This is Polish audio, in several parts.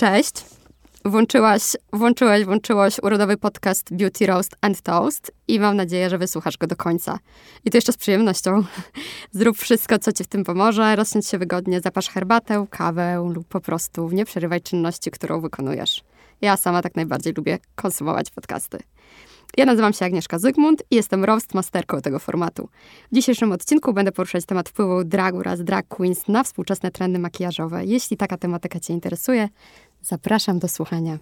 Cześć. Włączyłaś, włączyłaś, włączyłaś urodowy podcast Beauty Roast and Toast i mam nadzieję, że wysłuchasz go do końca. I to jeszcze z przyjemnością. Zrób wszystko, co ci w tym pomoże, rozsiądź się wygodnie, zapasz herbatę, kawę lub po prostu nie przerywaj czynności, którą wykonujesz. Ja sama tak najbardziej lubię konsumować podcasty. Ja nazywam się Agnieszka Zygmunt i jestem roastmasterką tego formatu. W dzisiejszym odcinku będę poruszać temat wpływu dragu oraz drag queens na współczesne trendy makijażowe. Jeśli taka tematyka Cię interesuje, zapraszam do słuchania.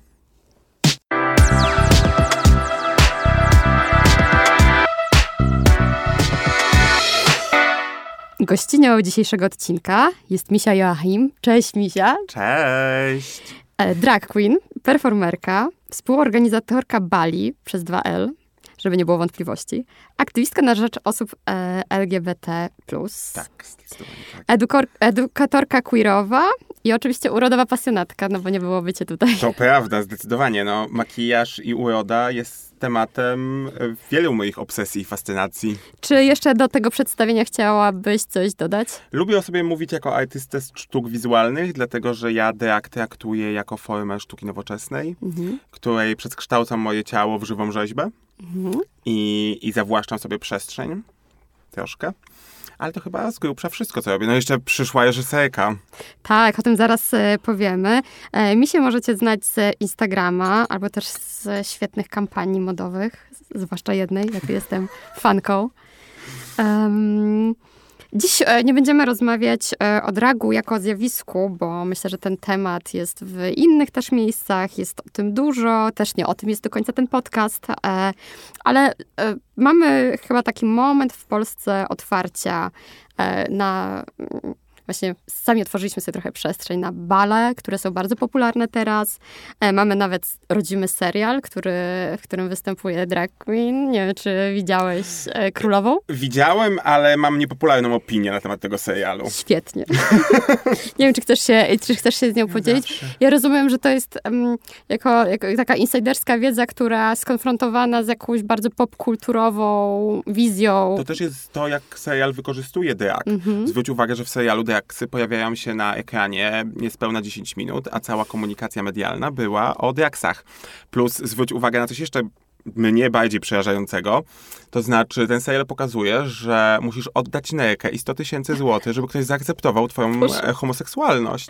Gościnią dzisiejszego odcinka jest Misia Joachim. Cześć Misia. Cześć. E, drag queen, performerka, współorganizatorka Bali przez 2L, żeby nie było wątpliwości, aktywistka na rzecz osób e, LGBT+, Tak, tak. edukor, edukatorka queerowa i oczywiście urodowa pasjonatka, no bo nie byłoby cię tutaj. To prawda, zdecydowanie. No, makijaż i uroda jest tematem e, wielu moich obsesji i fascynacji. Czy jeszcze do tego przedstawienia chciałabyś coś dodać? Lubię o sobie mówić jako artystę sztuk wizualnych, dlatego że ja drag traktuję jako formę sztuki nowoczesnej, Mhm. której przekształcam moje ciało w żywą rzeźbę Mhm. i, i zawłaszczam sobie przestrzeń troszkę. Ale to chyba z grubsza wszystko, co robię. No jeszcze przyszła reżyserka. Tak, o tym zaraz e, powiemy. E, mi się możecie znać z Instagrama albo też z świetnych kampanii modowych, zwłaszcza jednej, jak jestem fanką. Em, dziś e, nie będziemy rozmawiać e, o dragu jako o zjawisku, bo myślę, że ten temat jest w innych też miejscach, jest o tym dużo, też nie o tym jest do końca ten podcast, e, ale mamy chyba taki moment w Polsce otwarcia na właśnie sami otworzyliśmy sobie trochę przestrzeń na bale, które są bardzo popularne teraz. E, mamy nawet rodzimy serial, który, w którym występuje drag queen. Nie wiem, czy widziałeś e, Królową? Widziałem, ale mam niepopularną opinię na temat tego serialu. Świetnie. Nie wiem, czy chcesz się, czy chcesz się z nią podzielić. Zawsze. Ja rozumiem, że to jest em, jako, jako taka insiderska wiedza, która skonfrontowana z jakąś bardzo popkulturową wizją. To też jest to, jak serial wykorzystuje drag. Mhm. Zwróć uwagę, że w serialu dragsy pojawiają się na ekranie niespełna 10 minut, a cała komunikacja medialna była o dragsach. Plus zwróć uwagę na coś jeszcze mnie bardziej przerażającego, to znaczy ten serial pokazuje, że musisz oddać nerkę i 100 tysięcy złotych, żeby ktoś zaakceptował twoją Boże. e, homoseksualność.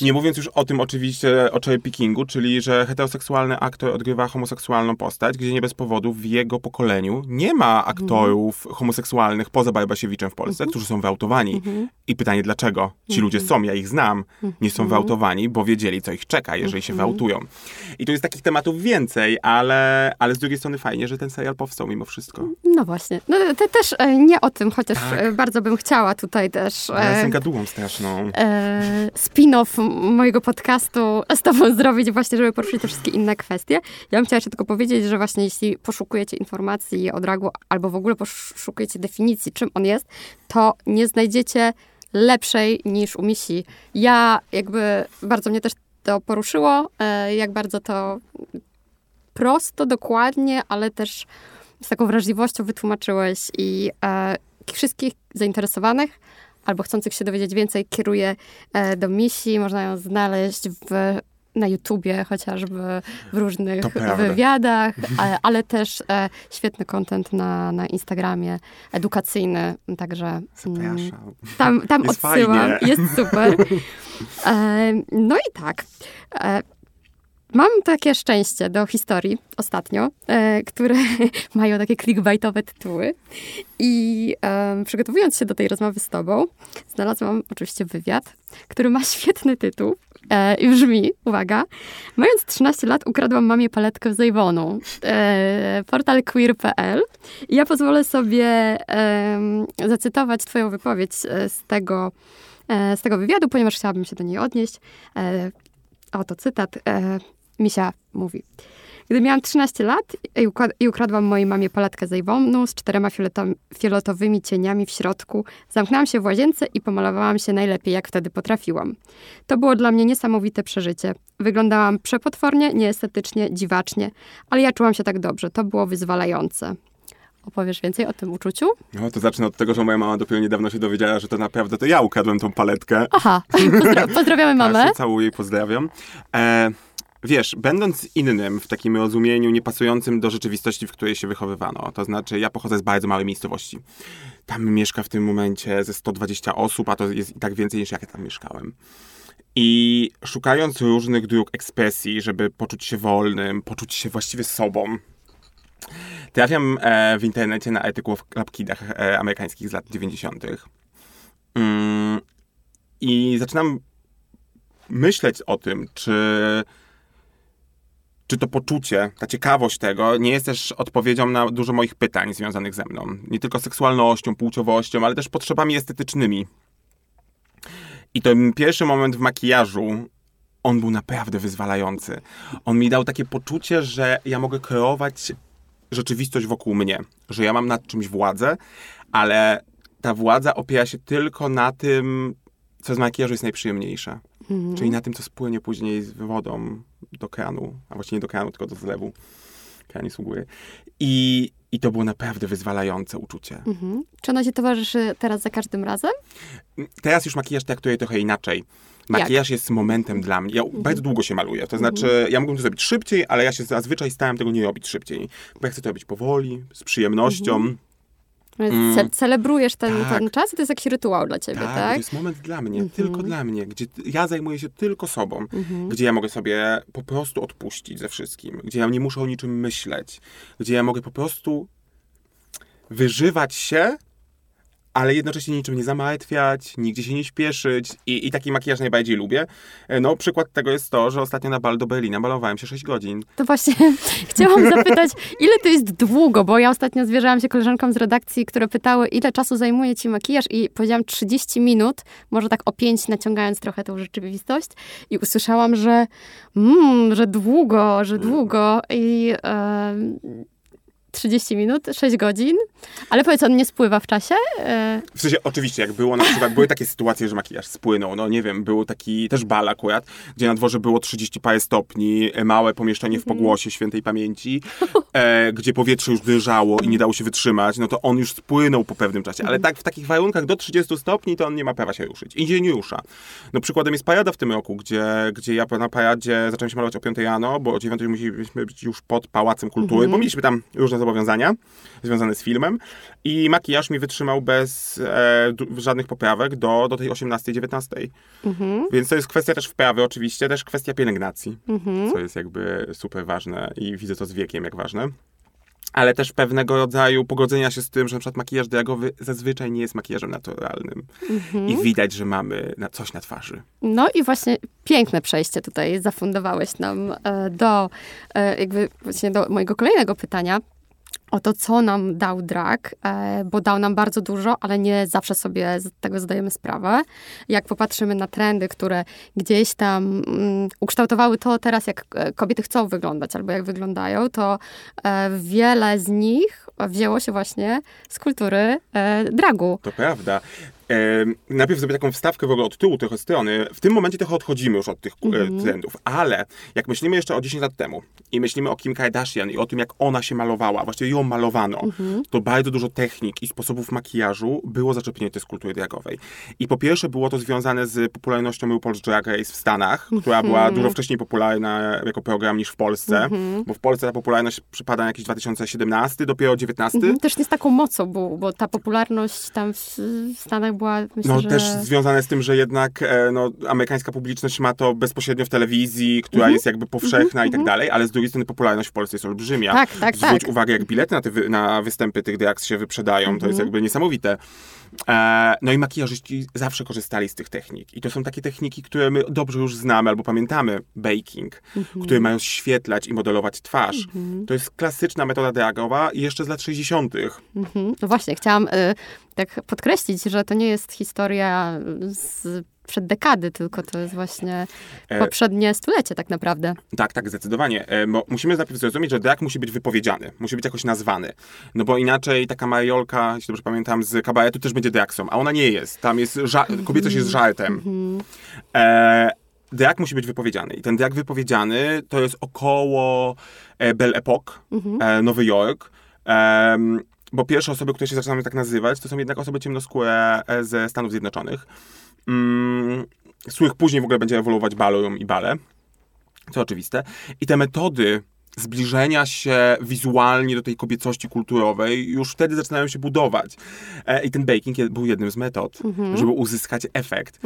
Nie mówiąc już o tym oczywiście o cherry pickingu, czyli że heteroseksualny aktor odgrywa homoseksualną postać, gdzie nie bez powodu w jego pokoleniu nie ma aktorów homoseksualnych poza Barbasiewiczem w Polsce, którzy są wyautowani. Mhm. I pytanie dlaczego? Ci ludzie są, ja ich znam, nie są wyautowani, bo wiedzieli, co ich czeka, jeżeli się wyautują. I tu jest takich tematów więcej, ale, ale z drugiej strony fajnie, że ten serial powstał mimo wszystko. No właśnie. No, te też e, nie o tym, chociaż Tak. e, bardzo bym chciała tutaj też Ja e, jestem gadułą straszną. e, spin-off mojego podcastu z tobą zrobić właśnie, żeby poruszyć te wszystkie inne kwestie. Ja bym chciała jeszcze tylko powiedzieć, że właśnie jeśli poszukujecie informacji o dragu albo w ogóle poszukujecie definicji, czym on jest, to nie znajdziecie lepszej niż u Misi. Ja jakby bardzo mnie też to poruszyło, jak bardzo to prosto, dokładnie, ale też z taką wrażliwością wytłumaczyłeś i e, wszystkich zainteresowanych albo chcących się dowiedzieć więcej kieruję e, do misji. Można ją znaleźć w, na YouTubie chociażby, w różnych wywiadach, ale, ale też e, świetny content na, na Instagramie, edukacyjny, także mm, Zapraszam. tam, tam Jest odsyłam. fajnie. Jest super. E, no i tak. E, mam takie szczęście do historii ostatnio, e, które mają takie clickbaitowe tytuły. I e, przygotowując się do tej rozmowy z tobą, znalazłam oczywiście wywiad, który ma świetny tytuł. E, I brzmi, uwaga, mając 13 lat ukradłam mamie paletkę z. E, portal queer.pl. I ja pozwolę sobie zacytować twoją wypowiedź e, z tego, e, z tego wywiadu, ponieważ chciałabym się do niej odnieść. E, oto cytat. Misia mówi. Gdy miałam 13 lat i ukradłam mojej mamie paletkę z Avonu z czterema fioletowymi cieniami w środku, zamknęłam się w łazience i pomalowałam się najlepiej, jak wtedy potrafiłam. To było dla mnie niesamowite przeżycie. Wyglądałam przepotwornie, nieestetycznie, dziwacznie, ale ja czułam się tak dobrze. To było wyzwalające. opowiesz więcej o tym uczuciu? No to zacznę od tego, że moja mama dopiero niedawno się dowiedziała, że to naprawdę to ja ukradłem tą paletkę. Aha, Pozdra pozdrawiamy mamę. Ja całuję i pozdrawiam. E, wiesz, będąc innym w takim rozumieniu niepasującym do rzeczywistości, w której się wychowywano, to znaczy ja pochodzę z bardzo małej miejscowości. Tam mieszka w tym momencie ze 120 osób, a to jest i tak więcej niż jak ja tam mieszkałem. I szukając różnych dróg ekspresji, żeby poczuć się wolnym, poczuć się właściwie sobą, trafiam e, w internecie na artykuł w klapkidach e, amerykańskich z lat 90. Mm, I zaczynam myśleć o tym, czy, czy to poczucie, ta ciekawość tego nie jest też odpowiedzią na dużo moich pytań związanych ze mną. Nie tylko seksualnością, płciowością, ale też potrzebami estetycznymi. I ten pierwszy moment w makijażu, on był naprawdę wyzwalający. On mi dał takie poczucie, że ja mogę kreować rzeczywistość wokół mnie, że ja mam nad czymś władzę, ale ta władza opiera się tylko na tym, co z makijażu jest najprzyjemniejsze. Mhm. Czyli na tym, co spłynie później z wodą do kranu, a właściwie nie do kranu, tylko do zlewu. Kran nie sługuje. I, I to było naprawdę wyzwalające uczucie. Mhm. Czy ono ci towarzyszy teraz za każdym razem? Teraz już makijaż traktuje trochę inaczej. Makijaż Jak? jest momentem dla mnie. Ja mhm. bardzo długo się maluję. To znaczy, mhm. ja mógłbym to zrobić szybciej, ale ja się zazwyczaj starałem tego nie robić szybciej. Bo ja chcę to robić powoli, z przyjemnością. Mhm. Mm. celebrujesz ten, tak. ten czas i to jest jakiś rytuał dla ciebie, tak? tak? to jest moment dla mnie, mhm. tylko dla mnie, gdzie ja zajmuję się tylko sobą, mhm. gdzie ja mogę sobie po prostu odpuścić ze wszystkim, gdzie ja nie muszę o niczym myśleć, gdzie ja mogę po prostu wyżywać się ale jednocześnie niczym nie zamartwiać, nigdzie się nie śpieszyć i, i taki makijaż najbardziej lubię. E, no, przykład tego jest to, że ostatnio na bal do Berlina malowałem się 6 godzin. To właśnie chciałam zapytać, ile to jest długo, bo ja ostatnio zwierzałam się koleżankom z redakcji, które pytały, ile czasu zajmuje ci makijaż i powiedziałam 30 minut, może tak o 5 naciągając trochę tą rzeczywistość i usłyszałam, że mm, że długo, że długo i... Yy, 30 minut, 6 godzin, ale powiedz, on nie spływa w czasie? W sensie, oczywiście, jak było na przykład, były takie sytuacje, że makijaż spłynął, no nie wiem, był taki też bal akurat, gdzie na dworze było 30 parę stopni, e, małe pomieszczenie w mhm. pogłosie świętej pamięci, e, gdzie powietrze już drżało i nie dało się wytrzymać, no to on już spłynął po pewnym czasie, ale mhm. tak w takich warunkach do 30 stopni to on nie ma prawa się ruszyć. I się nie rusza. No przykładem jest parada w tym roku, gdzie, gdzie ja na paradzie zacząłem się malować o 5 rano, bo o 9 musieliśmy być już pod Pałacem Kultury, -hmm. bo mieliśmy tam różne zobowiązania związane z filmem i makijaż mi wytrzymał bez e, żadnych poprawek do, do tej 18-19. Mhm. Więc to jest kwestia też wprawy oczywiście, też kwestia pielęgnacji, mhm. co jest jakby super ważne i widzę to z wiekiem jak ważne ale też pewnego rodzaju pogodzenia się z tym, że na przykład makijaż dragowy zazwyczaj nie jest makijażem naturalnym. Mhm. I widać, że mamy na coś na twarzy. No i właśnie piękne przejście tutaj zafundowałeś nam e, do e, jakby właśnie do mojego kolejnego pytania, o to, co nam dał drag, e, bo dał nam bardzo dużo, ale nie zawsze sobie z tego zdajemy sprawę. Jak popatrzymy na trendy, które gdzieś tam mm, ukształtowały to teraz, jak e, kobiety chcą wyglądać albo jak wyglądają, to e, wiele z nich wzięło się właśnie z kultury dragu. To prawda. Najpierw zrobię taką wstawkę w ogóle od tyłu trochę strony. W tym momencie trochę odchodzimy już od tych mm-hmm. trendów, ale jak myślimy jeszcze o 10 lat temu i myślimy o Kim Kardashian i o tym, jak ona się malowała, właściwie ją malowano, mm-hmm. to bardzo dużo technik i sposobów makijażu było zaczerpnięte z kultury dragowej. I po pierwsze było to związane z popularnością RuPaul's Drag Race w Stanach, mm-hmm. która była dużo wcześniej popularna jako program niż w Polsce, mhm. bo w Polsce ta popularność przypada na jakiś 2017, dopiero 19. Mhm. Też nie z taką mocą, bo, bo ta popularność tam w Stanach była, myślę, No że... też związane z tym, że jednak e, no, amerykańska publiczność ma to bezpośrednio w telewizji, która mm -hmm. jest jakby powszechna mm -hmm. i tak mhm. dalej, ale z drugiej strony popularność w Polsce jest olbrzymia. Tak, tak, Zwróć tak. uwagę, jak bilety na, te, na występy tych drags się wyprzedają, mm -hmm. to jest mhm. jakby niesamowite. E, no i makijażyści zawsze korzystali z tych technik. I to są takie techniki, które my dobrze już znamy albo pamiętamy. Baking, mhm. które mają świetlać i modelować twarz. To jest klasyczna metoda dragowa i jeszcze z lat 60. No właśnie, chciałam y, tak podkreślić, że to nie jest historia z przed dekady, tylko to jest właśnie e, poprzednie stulecie tak naprawdę. Tak, tak, zdecydowanie. E, musimy najpierw zrozumieć, że drag musi być wypowiedziany, musi być jakoś nazwany. No bo inaczej taka Mariolka, jeśli dobrze pamiętam, z kabaretu też będzie dragsą, a ona nie jest. Tam jest, ża- -hmm. kobiecość jest żartem. -hmm. e, drag musi być wypowiedziany. I ten drag wypowiedziany to jest około e, Belle Epoque, -hmm. Nowy Jork. bo pierwsze osoby, które się zaczynają tak nazywać, to są jednak osoby ciemnoskóre ze Stanów Zjednoczonych, mm, z których później w ogóle będzie ewoluować Ballroom i Bale, co oczywiste. I te metody zbliżenia się wizualnie do tej kobiecości kulturowej już wtedy zaczynają się budować. E, I ten baking je- był jednym z metod, żeby uzyskać efekt.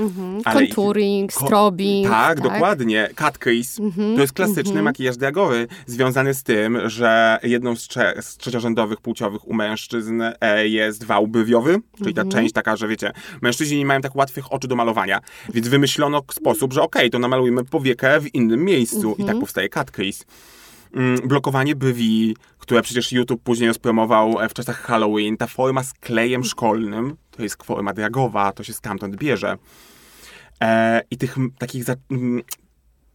Ale i- Contouring, ko- strobing. Tak, dokładnie. Cut crease. To jest klasyczny makijaż diagowy, związany z tym, że jedną z, trze- z trzeciorzędowych płciowych u mężczyzn e, jest wał brwiowy, czyli ta część taka, że wiecie, mężczyźni nie mają tak łatwych oczu do malowania, więc wymyślono sposób, że okej, to namalujmy powiekę w innym miejscu i tak powstaje cut crease. Mm, blokowanie brwi, które przecież YouTube później rozpromował e, w czasach Halloween, ta forma z klejem szkolnym, to jest forma diagowa, to się stamtąd bierze. E, I tych takich, za,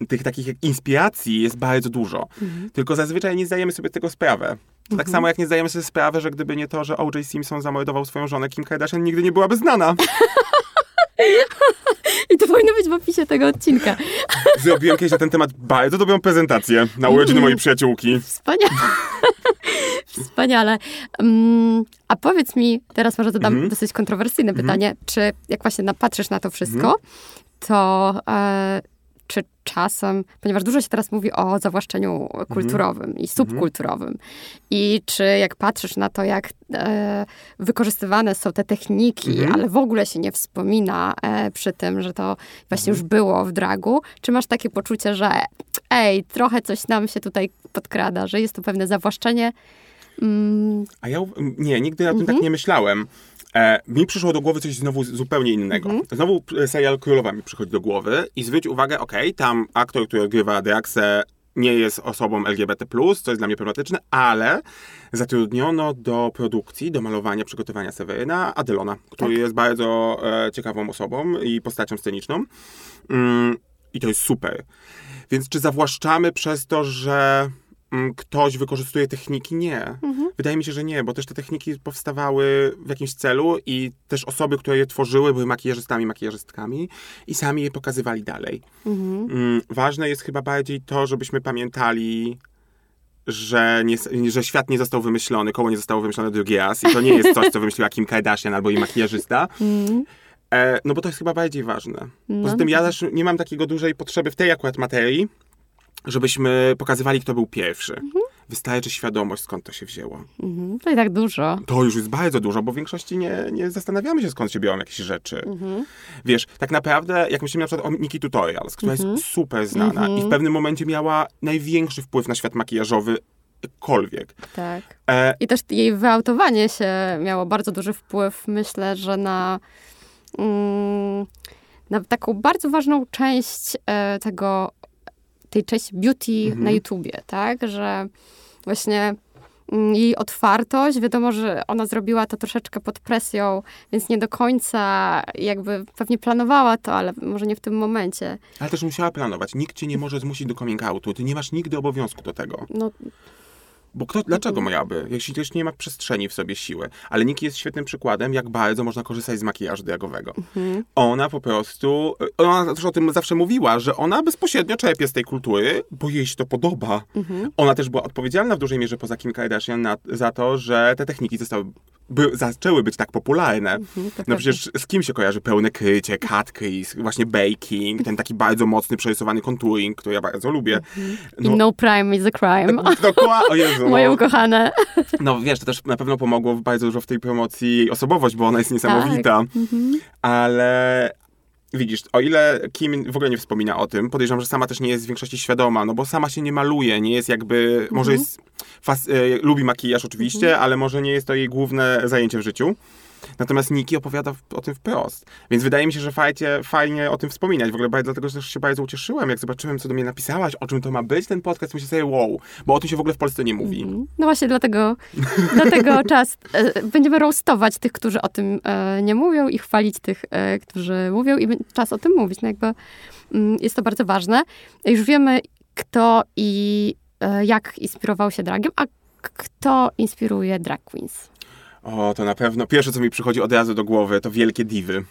tych takich inspiracji jest bardzo dużo. Tylko zazwyczaj nie zdajemy sobie tego sprawę. To Tak samo jak nie zdajemy sobie sprawy, że gdyby nie to, że O.J. Simpson zamordował swoją żonę, Kim Kardashian nigdy nie byłaby znana. I to powinno być w opisie tego odcinka. Zrobiłem kiedyś na ten temat bardzo dobrą prezentację na urodziny mojej przyjaciółki. Wspaniale. Wspaniale. Mm, a powiedz mi, teraz może zadam Mhm. dosyć kontrowersyjne pytanie, czy jak właśnie napatrzysz na to wszystko, to e, czy czasem, ponieważ dużo się teraz mówi o zawłaszczeniu kulturowym i subkulturowym. I czy jak patrzysz na to, jak e, wykorzystywane są te techniki, ale w ogóle się nie wspomina e, przy tym, że to właśnie już było w dragu, czy masz takie poczucie, że ej, trochę coś nam się tutaj podkrada, że jest to pewne zawłaszczenie? Mm, A ja nie, nigdy o tym tak nie myślałem. E, mi przyszło do głowy coś znowu zupełnie innego. Znowu e, serial Królowa mi przychodzi do głowy i zwróć uwagę, okej, tam aktor, który odgrywa Draxę nie jest osobą LGBT+, co jest dla mnie problematyczne, ale zatrudniono do produkcji, do malowania, przygotowania Seweryna Adelona, który jest bardzo e, ciekawą osobą i postacią sceniczną. Mm, I to jest super. Więc czy zawłaszczamy przez to, że mm, ktoś wykorzystuje techniki? Nie. Wydaje mi się, że nie, bo też te techniki powstawały w jakimś celu i też osoby, które je tworzyły, były makijażystami, makijażystkami i sami je pokazywali dalej. Mm, Ważne jest chyba bardziej to, żebyśmy pamiętali, że, nie, że świat nie został wymyślony, koło nie zostało wymyślone drugi raz i to nie jest coś, co wymyśliła Kim Kardashian albo jej makijażysta. E, no bo to jest chyba bardziej ważne. Poza tym ja też nie mam takiego dużej potrzeby w tej akurat materii, żebyśmy pokazywali, kto był pierwszy. Wystarczy świadomość, skąd to się wzięło. mhm, to i tak dużo. To już jest bardzo dużo, bo w większości nie, nie zastanawiamy się, skąd się biorą jakieś rzeczy. Wiesz, tak naprawdę, jak myślimy na przykład o Nikki Tutorials, która jest super znana i w pewnym momencie miała największy wpływ na świat makijażowy jakkolwiek. Tak. E, I też jej wyautowanie się miało bardzo duży wpływ, myślę, że na, mm, na taką bardzo ważną część e, tego, tej części beauty Mhm. na YouTubie, tak? Że właśnie mm, jej otwartość, wiadomo, że ona zrobiła to troszeczkę pod presją, więc nie do końca jakby pewnie planowała to, ale może nie w tym momencie. ale też musiała planować. Nikt cię nie może zmusić do coming outu. Ty nie masz nigdy obowiązku do tego. No, Bo kto, dlaczego miałaby, jeśli też nie ma przestrzeni w sobie siły? Ale Nikki jest świetnym przykładem, jak bardzo można korzystać z makijażu dragowego. Ona po prostu, ona też o tym zawsze mówiła, że ona bezpośrednio czerpie z tej kultury, bo jej się to podoba. Ona też była odpowiedzialna w dużej mierze poza Kim Kardashian na, za to, że te techniki zostały, by, zaczęły być tak popularne. to No przecież z kim się kojarzy pełne krycie, crease, właśnie baking, ten taki bardzo mocny, przerysowany contouring, który ja bardzo lubię. I no crime is a crime. Dokładnie, o Jezu, Moje no. ukochane. No wiesz, to też na pewno pomogło bardzo dużo w tej promocji jej osobowość, bo ona jest niesamowita. Ale widzisz, o ile Kim w ogóle nie wspomina o tym, podejrzewam, że sama też nie jest w większości świadoma, no bo sama się nie maluje, nie jest jakby, może jest, fas, e, lubi makijaż oczywiście, ale może nie jest to jej główne zajęcie w życiu. Natomiast Niki opowiada o tym wprost. Więc wydaje mi się, że fajnie, fajnie o tym wspominać. W ogóle dlatego, że też się bardzo ucieszyłem, jak zobaczyłem, co do mnie napisałaś, o czym to ma być ten podcast. Myślę sobie, wow, bo o tym się w ogóle w Polsce nie mówi. No właśnie dlatego, dlatego czas. E, będziemy roastować tych, którzy o tym e, nie mówią i chwalić tych, e, którzy mówią i czas o tym mówić. No jakby mm, jest to bardzo ważne. Już wiemy, kto i jak inspirował się dragiem, a kto inspiruje drag queens. O, to na pewno. Pierwsze, co mi przychodzi od razu do głowy, to wielkie diwy.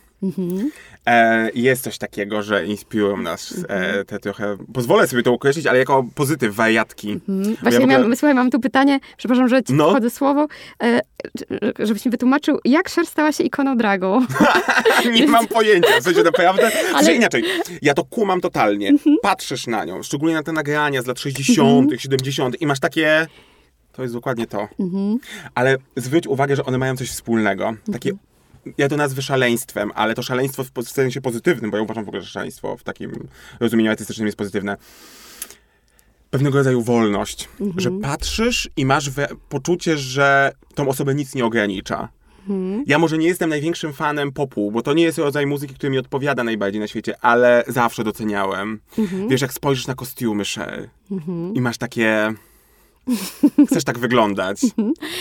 E, jest coś takiego, że inspirują nas e, te trochę. Pozwolę sobie to określić, ale jako pozytyw, wariatki. Ja Właśnie w ogóle- miałam, słuchaj, mam tu pytanie, przepraszam, że ci No. wchodzę słowo, e, żebyś mi wytłumaczył, jak Cher stała się ikoną dragu? Nie mam pojęcia, w sensie naprawdę. Ale... Ale- Mhm. inaczej, ja to kumam totalnie. Patrzysz na nią, szczególnie na te nagrania z lat 60., 70. i masz takie. To jest dokładnie to. Mhm. Ale zwróć uwagę, że one mają coś wspólnego. Takie. Ja to nazwę szaleństwem, ale to szaleństwo w sensie pozytywnym, bo ja uważam w ogóle, że szaleństwo w takim rozumieniu artystycznym jest pozytywne. Pewnego rodzaju wolność, że patrzysz i masz poczucie, że tą osobę nic nie ogranicza. Ja może nie jestem największym fanem popu, bo to nie jest rodzaj muzyki, który mi odpowiada najbardziej na świecie, ale zawsze doceniałem. Wiesz, jak spojrzysz na kostiumy Cher i masz takie... Chcesz tak wyglądać.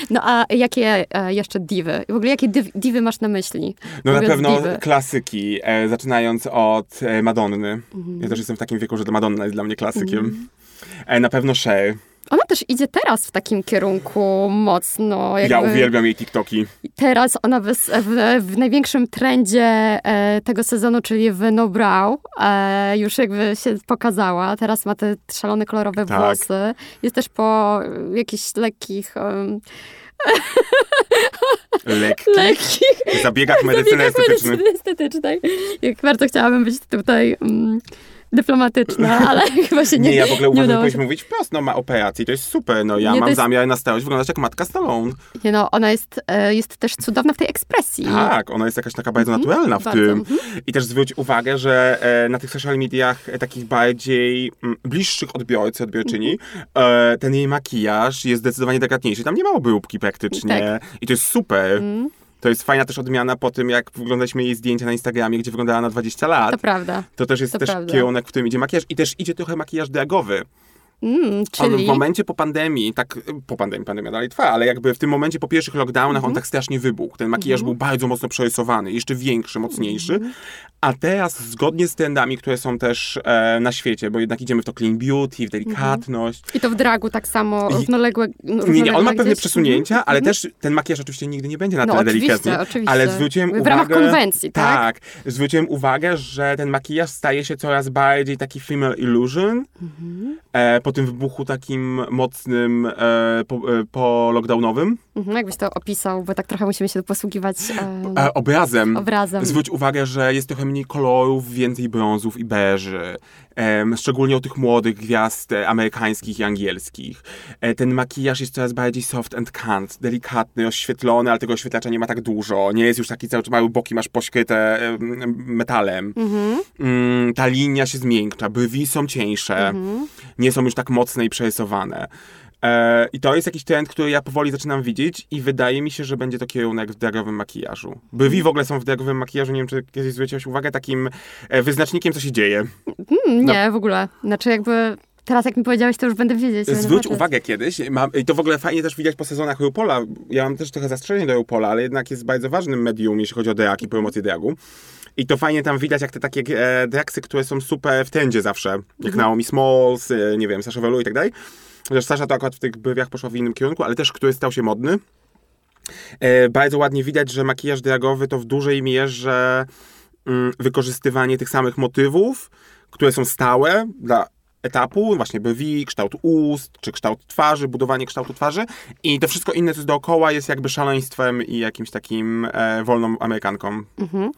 No a jakie e, jeszcze diwy? W ogóle jakie diwy masz na myśli? No na pewno klasyki, e, zaczynając od e, Madonny. Ja też jestem w takim wieku, że Madonna jest dla mnie klasykiem. E, na pewno Cher. Ona też idzie teraz w takim kierunku mocno. Jakby Ja uwielbiam jej TikToki. Teraz ona w, w, w największym trendzie e, tego sezonu, czyli w No Brow, e, już jakby się pokazała. Teraz ma te szalone kolorowe Tak. włosy. Jest też po jakichś lekkich, lekkich W zabiegach medycyny zabiegach estetycznej. estetycznej. Jak bardzo chciałabym być tutaj dyplomatyczna, ale chyba się nie Nie, ja w ogóle uważam, że powinniśmy mówić wprost, no ma operację, to jest super, no ja Nie, mam jest- zamiar na starość wyglądać jak matka Stallone. Nie no, ona jest, e, jest też cudowna w tej ekspresji. Tak, ona jest jakaś taka bardzo naturalna w bardzo, tym. mhm. I też zwróć uwagę, że e, na tych social mediach e, takich bardziej mm, bliższych odbiorcy, odbiorczyni, e, ten jej makijaż jest zdecydowanie delikatniejszy. Tam nie ma obróbki praktycznie. Tak. I to jest super. Mm, To jest fajna też odmiana po tym, jak wyglądaliśmy jej zdjęcia na Instagramie, gdzie wyglądała na 20 lat. to prawda. To też jest to też prawda. kierunek, w którym idzie makijaż. I też idzie trochę makijaż dragowy. Mm, On czyli... w momencie po pandemii, tak po pandemii, pandemia dalej trwa, ale jakby w tym momencie po pierwszych lockdownach Mhm. on tak strasznie wybuchł. Ten makijaż był bardzo mocno przerysowany, jeszcze większy, mocniejszy. Mhm. A teraz zgodnie z trendami, które są też e, na świecie, bo jednak idziemy w to clean beauty, w delikatność. I to w dragu tak samo I- równoległe. Nie, nie, on ma pewne gdzieś. przesunięcia, ale też ten makijaż oczywiście nigdy nie będzie na No tyle oczywiście, delikatny. oczywiście. Ale zwróciłem W uwagę... ramach konwencji, tak? Tak, zwróciłem uwagę, że ten makijaż staje się coraz bardziej taki female illusion. Mhm. E, tym wybuchu takim mocnym e, po, e, po lockdownowym. Mhm, jakbyś to opisał, bo tak trochę musimy się posługiwać E, obrazem. obrazem. Zwróć uwagę, że jest trochę mniej kolorów, więcej brązów i beży. Szczególnie u tych młodych gwiazd e, amerykańskich i angielskich. E, ten makijaż jest coraz bardziej soft and cant, delikatny, oświetlony, ale tego oświetlacza nie ma tak dużo. Nie jest już taki cały czas mały boki, masz pośkryte em, metalem. Mhm, Mm, ta linia się zmiękcza, brwi są cieńsze, mhm. nie są już tak mocne i przerysowane. E, I to jest jakiś trend, który ja powoli zaczynam widzieć i wydaje mi się, że będzie to kierunek w dragowym makijażu. Brwi w ogóle są w dragowym makijażu, nie wiem, czy kiedyś zwróciłeś uwagę, takim e, wyznacznikiem, co się dzieje. Mm, nie, w ogóle. Znaczy jakby teraz jak mi powiedziałeś, to już będę wiedzieć. będę Zwróć patrzeć. uwagę kiedyś, mam, i to w ogóle fajnie też widać po sezonach RuPola, ja mam też trochę zastrzeżenie do RuPola, ale jednak jest bardzo ważnym medium, jeśli chodzi o drag i promocję dragu. I to fajnie tam widać, jak te takie e, które są super w trendzie zawsze, jak Naomi Smalls, e, nie wiem, Sasha Velour i tak dalej. Chociaż Sasha to akurat w tych brwiach poszła w innym kierunku, ale też który stał się modny. E, bardzo ładnie widać, że makijaż dragowy to w dużej mierze mm, wykorzystywanie tych samych motywów, które są stałe dla etapu, właśnie brwi, kształt ust, czy kształt twarzy, budowanie kształtu twarzy i to wszystko inne, co jest dookoła, jest jakby szaleństwem i jakimś takim e, wolną Amerykanką. Mhm.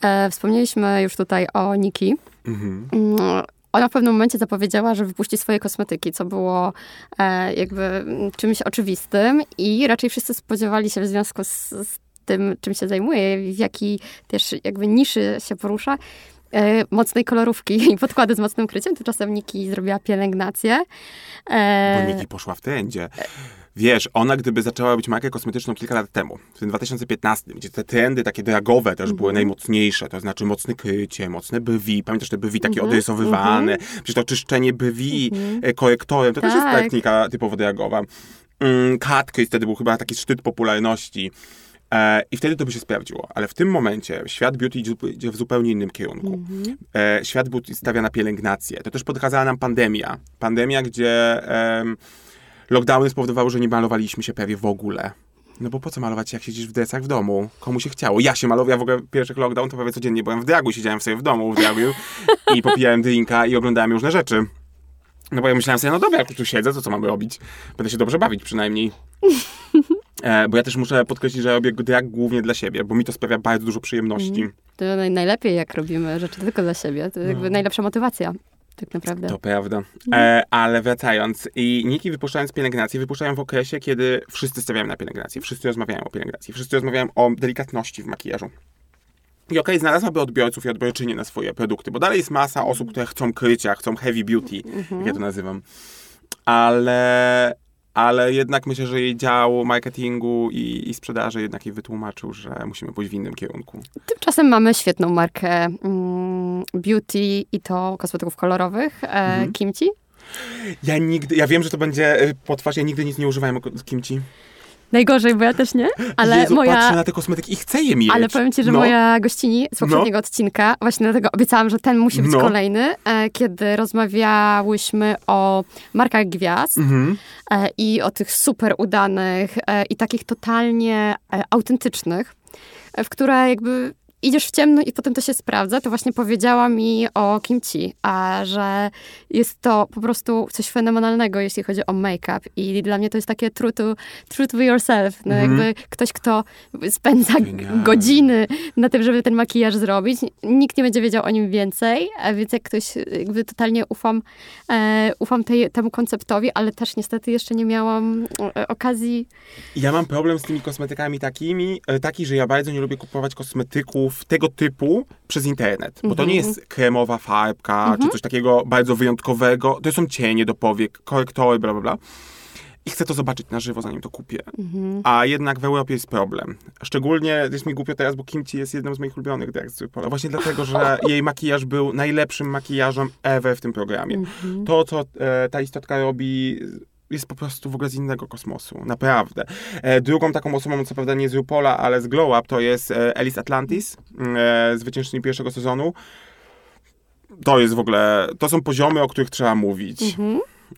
E, wspomnieliśmy już tutaj o Niki. Mhm. Mm, Ona w pewnym momencie zapowiedziała, że wypuści swoje kosmetyki, co było e, jakby mm, czymś oczywistym i raczej wszyscy spodziewali się w związku z, z tym, czym się zajmuje, w jaki też jakby niszy się porusza, mocnej kolorówki i podkłady z mocnym kryciem. Tymczasem Niki zrobiła pielęgnację. E, Bo Niki poszła w trendzie. Wiesz, ona gdyby zaczęła być markę kosmetyczną kilka lat temu, w tym 2015, gdzie te trendy takie dragowe też były najmocniejsze, to znaczy mocne krycie, mocne brwi, pamiętasz te brwi takie odrysowywane, przecież to czyszczenie brwi e, korektorem, to też jest Tak. technika typowo dragowa. Mm, crease wtedy był chyba taki szczyt popularności. E, I wtedy to by się sprawdziło. Ale w tym momencie świat beauty idzie w zupełnie innym kierunku. E, świat beauty stawia na pielęgnację. To też pokazała nam pandemia. Pandemia, gdzie em, lockdowny spowodowały, że nie malowaliśmy się prawie w ogóle. No bo po co malować, jak siedzisz w dresach w domu? Komu się chciało? Ja się malowałem, ja w ogóle pierwszych lockdown to prawie codziennie byłem w dragu, siedziałem sobie w domu w dragu i popijałem drinka i oglądałem różne rzeczy. No bo ja myślałem sobie, no dobra, jak tu siedzę, to co mamy robić? Będę się dobrze bawić przynajmniej. E, bo ja też muszę podkreślić, że robię drag głównie dla siebie, bo mi to sprawia bardzo dużo przyjemności. To naj- najlepiej, jak robimy rzeczy tylko dla siebie. To jakby najlepsza motywacja, tak naprawdę. To prawda. E, ale wracając, i Niki wypuszczając pielęgnację, wypuszczają w okresie, kiedy wszyscy stawiają na pielęgnację, wszyscy rozmawiają o pielęgnacji, wszyscy rozmawiają o delikatności w makijażu. I okej, znalazłaby odbiorców i odbiorczynie na swoje produkty, bo dalej jest masa osób, które chcą krycia, chcą heavy beauty, jak ja to nazywam. Ale, ale jednak myślę, że jej dział marketingu i, i sprzedaży jednak jej wytłumaczył, że musimy pójść w innym kierunku. Tymczasem mamy świetną markę mm, beauty i to kosmetyków kolorowych, e, Mhm. Kimchi. Ja nigdy, ja wiem, że to będzie y, potwarz, ja nigdy nic nie używałem kimchi. Najgorzej, bo ja też nie, ale Jezu, moja... patrzę na te kosmetyki i chcę je mieć. Ale powiem ci, że No. moja gościni z poprzedniego odcinka, właśnie dlatego obiecałam, że ten musi być No. kolejny, e, kiedy rozmawiałyśmy o markach gwiazd Mhm. e, i o tych super udanych e, i takich totalnie e, autentycznych, w które jakby idziesz w ciemno i potem to się sprawdza, to właśnie powiedziała mi o kimchi, a że jest to po prostu coś fenomenalnego, jeśli chodzi o make-up i dla mnie to jest takie true to, true to yourself, no Mhm. jakby ktoś, kto spędza Genialne. godziny na tym, żeby ten makijaż zrobić, nikt nie będzie wiedział o nim więcej, więc jak ktoś jakby totalnie ufam, e, ufam tej, temu konceptowi, ale też niestety jeszcze nie miałam e, okazji Ja mam problem z tymi kosmetykami takimi, e, taki, że ja bardzo nie lubię kupować kosmetyków tego typu przez internet. Bo to nie jest kremowa farbka, czy coś takiego bardzo wyjątkowego. To są cienie do powiek, korektory, bla, bla, bla. I chcę to zobaczyć na żywo, zanim to kupię. A jednak w Europie jest problem. Szczególnie, jest mi głupio teraz, bo Kimchi jest jedną z moich ulubionych z Pola. Właśnie dlatego, że jej makijaż był najlepszym makijażem ever w tym programie. To, co e, ta istotka robi, jest po prostu w ogóle z innego kosmosu. Naprawdę. E, drugą taką osobą, co prawda nie z RuPola, ale z Glow Up, to jest e, Alice Atlantis, e, zwyciężczyni pierwszego sezonu. To jest w ogóle, to są poziomy, o których trzeba mówić.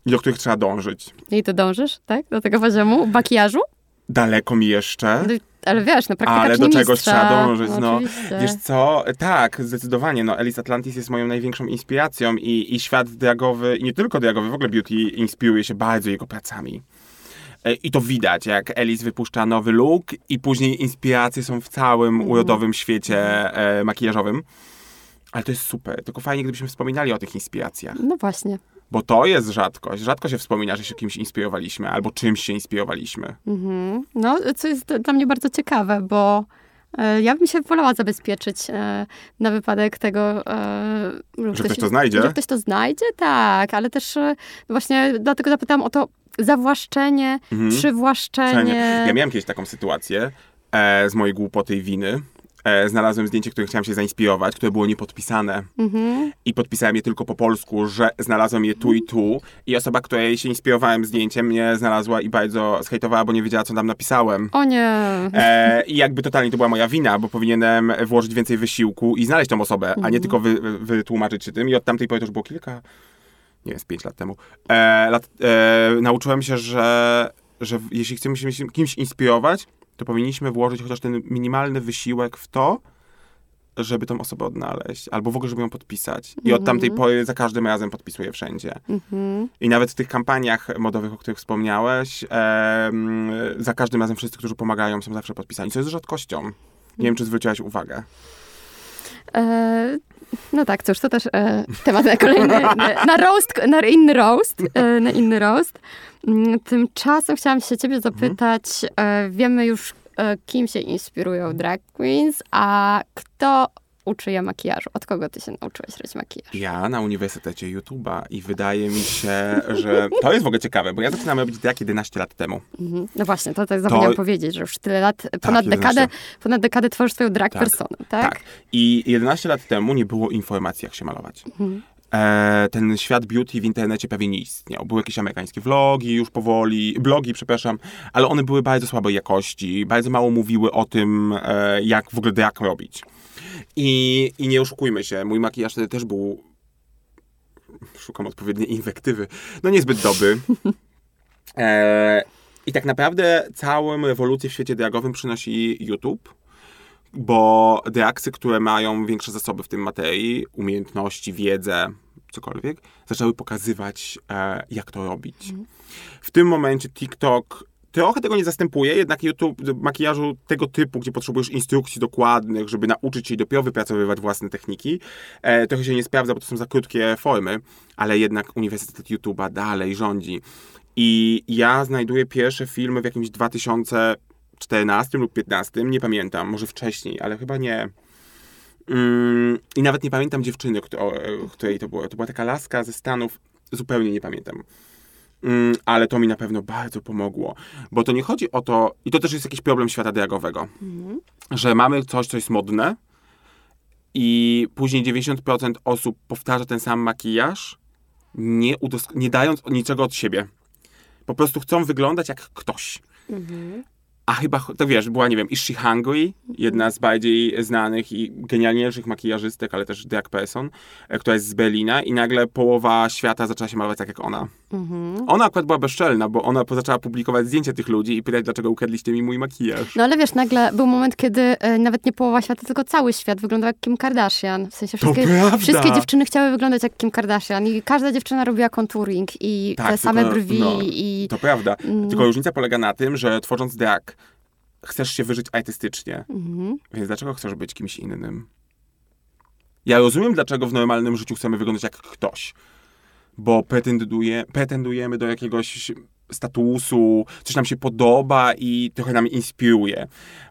I do których trzeba dążyć. i ty dążysz, tak? Do tego poziomu makijażu? Daleko mi jeszcze. No, Ale wiesz, no praktyka Ale do czyni czegoś mistrza. trzeba dążyć, no. oczywiście. Wiesz co? Tak, zdecydowanie. No, Alice Atlantis jest moją największą inspiracją i, i świat dragowy, i nie tylko dragowy, w ogóle beauty inspiruje się bardzo jego pracami. E, I to widać, jak Alice wypuszcza nowy look i później inspiracje są w całym Mhm. urodowym świecie e, makijażowym. Ale to jest super. Tylko fajnie, gdybyśmy wspominali o tych inspiracjach. No właśnie. Bo to jest rzadkość. Rzadko się wspomina, że się kimś inspirowaliśmy albo czymś się inspirowaliśmy. Mhm. No, co jest dla mnie bardzo ciekawe, bo e, ja bym się wolała zabezpieczyć e, na wypadek tego, e, Że ktoś to znajdzie? Że ktoś to znajdzie, tak, ale też właśnie dlatego zapytałam o to zawłaszczenie, Mhm. przywłaszczenie. Ja miałem kiedyś taką sytuację e, z mojej głupoty i winy. E, znalazłem zdjęcie, które chciałem się zainspirować, które było niepodpisane. Mhm. I podpisałem je tylko po polsku, że znalazłem je tu i tu. I osoba, której się inspirowałem zdjęciem, mnie znalazła i bardzo zhejtowała, bo nie wiedziała, co tam napisałem. O nie. E, I jakby totalnie to była moja wina, bo powinienem włożyć więcej wysiłku i znaleźć tą osobę, a nie tylko wy, wy, wytłumaczyć się tym. I od tamtej pory to już było kilka, nie wiem, z pięć lat temu. E, lat, e, nauczyłem się, że, że jeśli chcemy się kimś inspirować, to powinniśmy włożyć chociaż ten minimalny wysiłek w to, żeby tą osobę odnaleźć, albo w ogóle, żeby ją podpisać. I od tamtej pory za każdym razem podpisuję wszędzie. Mhm. I nawet w tych kampaniach modowych, o których wspomniałeś, em, za każdym razem wszyscy, którzy pomagają, są zawsze podpisani, co jest rzadkością. Nie wiem, czy zwróciłaś uwagę. E, no tak, cóż, to też e, temat na kolejny, na, roast, na inny roast, e, na inny roast. Tymczasem chciałam się ciebie zapytać, e, wiemy już, e, kim się inspirują drag queens, a kto uczy je makijażu? Od kogo ty się nauczyłeś robić makijaż? Ja na Uniwersytecie YouTube'a i wydaje mi się, że to jest w ogóle ciekawe, bo ja zaczynałem robić drag 11 lat temu. Mhm. No właśnie, to tak zapomniałam powiedzieć, że już tyle lat, ponad, 11. dekadę, ponad dekadę tworzysz swoją drag Tak. personę, tak? Tak. I 11 lat temu nie było informacji, jak się malować. Mhm. E, ten świat beauty w internecie prawie nie istniał. Były jakieś amerykańskie vlogi już powoli, blogi, przepraszam, ale one były bardzo słabej jakości, bardzo mało mówiły o tym, e, jak w ogóle drag robić. I, I nie oszukujmy się, mój makijaż wtedy też był, szukam odpowiedniej inwektywy, no niezbyt dobry. E, I tak naprawdę całą rewolucję w świecie dragowym przynosi YouTube, bo dragsy, które mają większe zasoby w tym materii, umiejętności, wiedzę, cokolwiek, zaczęły pokazywać, e, jak to robić. W tym momencie TikTok trochę tego nie zastępuje, jednak YouTube makijażu tego typu, gdzie potrzebujesz instrukcji dokładnych, żeby nauczyć się i dopiero wypracowywać własne techniki, e, trochę się nie sprawdza, bo to są za krótkie formy, ale jednak Uniwersytet YouTube'a dalej rządzi. I ja znajduję pierwsze filmy w jakimś 2014 lub 15, nie pamiętam, może wcześniej, ale chyba nie. Mm, I nawet nie pamiętam dziewczyny, kto- której to było. To była taka laska ze Stanów, zupełnie nie pamiętam. Mm, ale to mi na pewno bardzo pomogło, bo to nie chodzi o to, i to też jest jakiś problem świata dragowego, że mamy coś, co jest modne i później 90% osób powtarza ten sam makijaż, nie, udosk- nie dając niczego od siebie. Po prostu chcą wyglądać jak ktoś. A chyba, to wiesz, była, nie wiem, Is She Hungry, jedna z bardziej znanych i genialniejszych makijażystek, ale też drag person, e, która jest z Berlina i nagle połowa świata zaczęła się malować tak jak ona. Ona akurat była bezczelna, bo ona zaczęła publikować zdjęcia tych ludzi i pytać, dlaczego ukradliście mi mój makijaż. No ale wiesz, nagle był moment, kiedy e, nawet nie połowa świata, tylko cały świat wyglądał jak Kim Kardashian. W sensie wszystkie, wszystkie dziewczyny chciały wyglądać jak Kim Kardashian i każda dziewczyna robiła contouring i Tak, te same tylko, brwi no, i... To prawda. Tylko różnica polega na tym, że tworząc drag, chcesz się wyżyć artystycznie. Mhm. Więc dlaczego chcesz być kimś innym? Ja rozumiem, dlaczego w normalnym życiu chcemy wyglądać jak ktoś. Bo pretenduje, pretendujemy do jakiegoś statusu, coś nam się podoba i trochę nam inspiruje.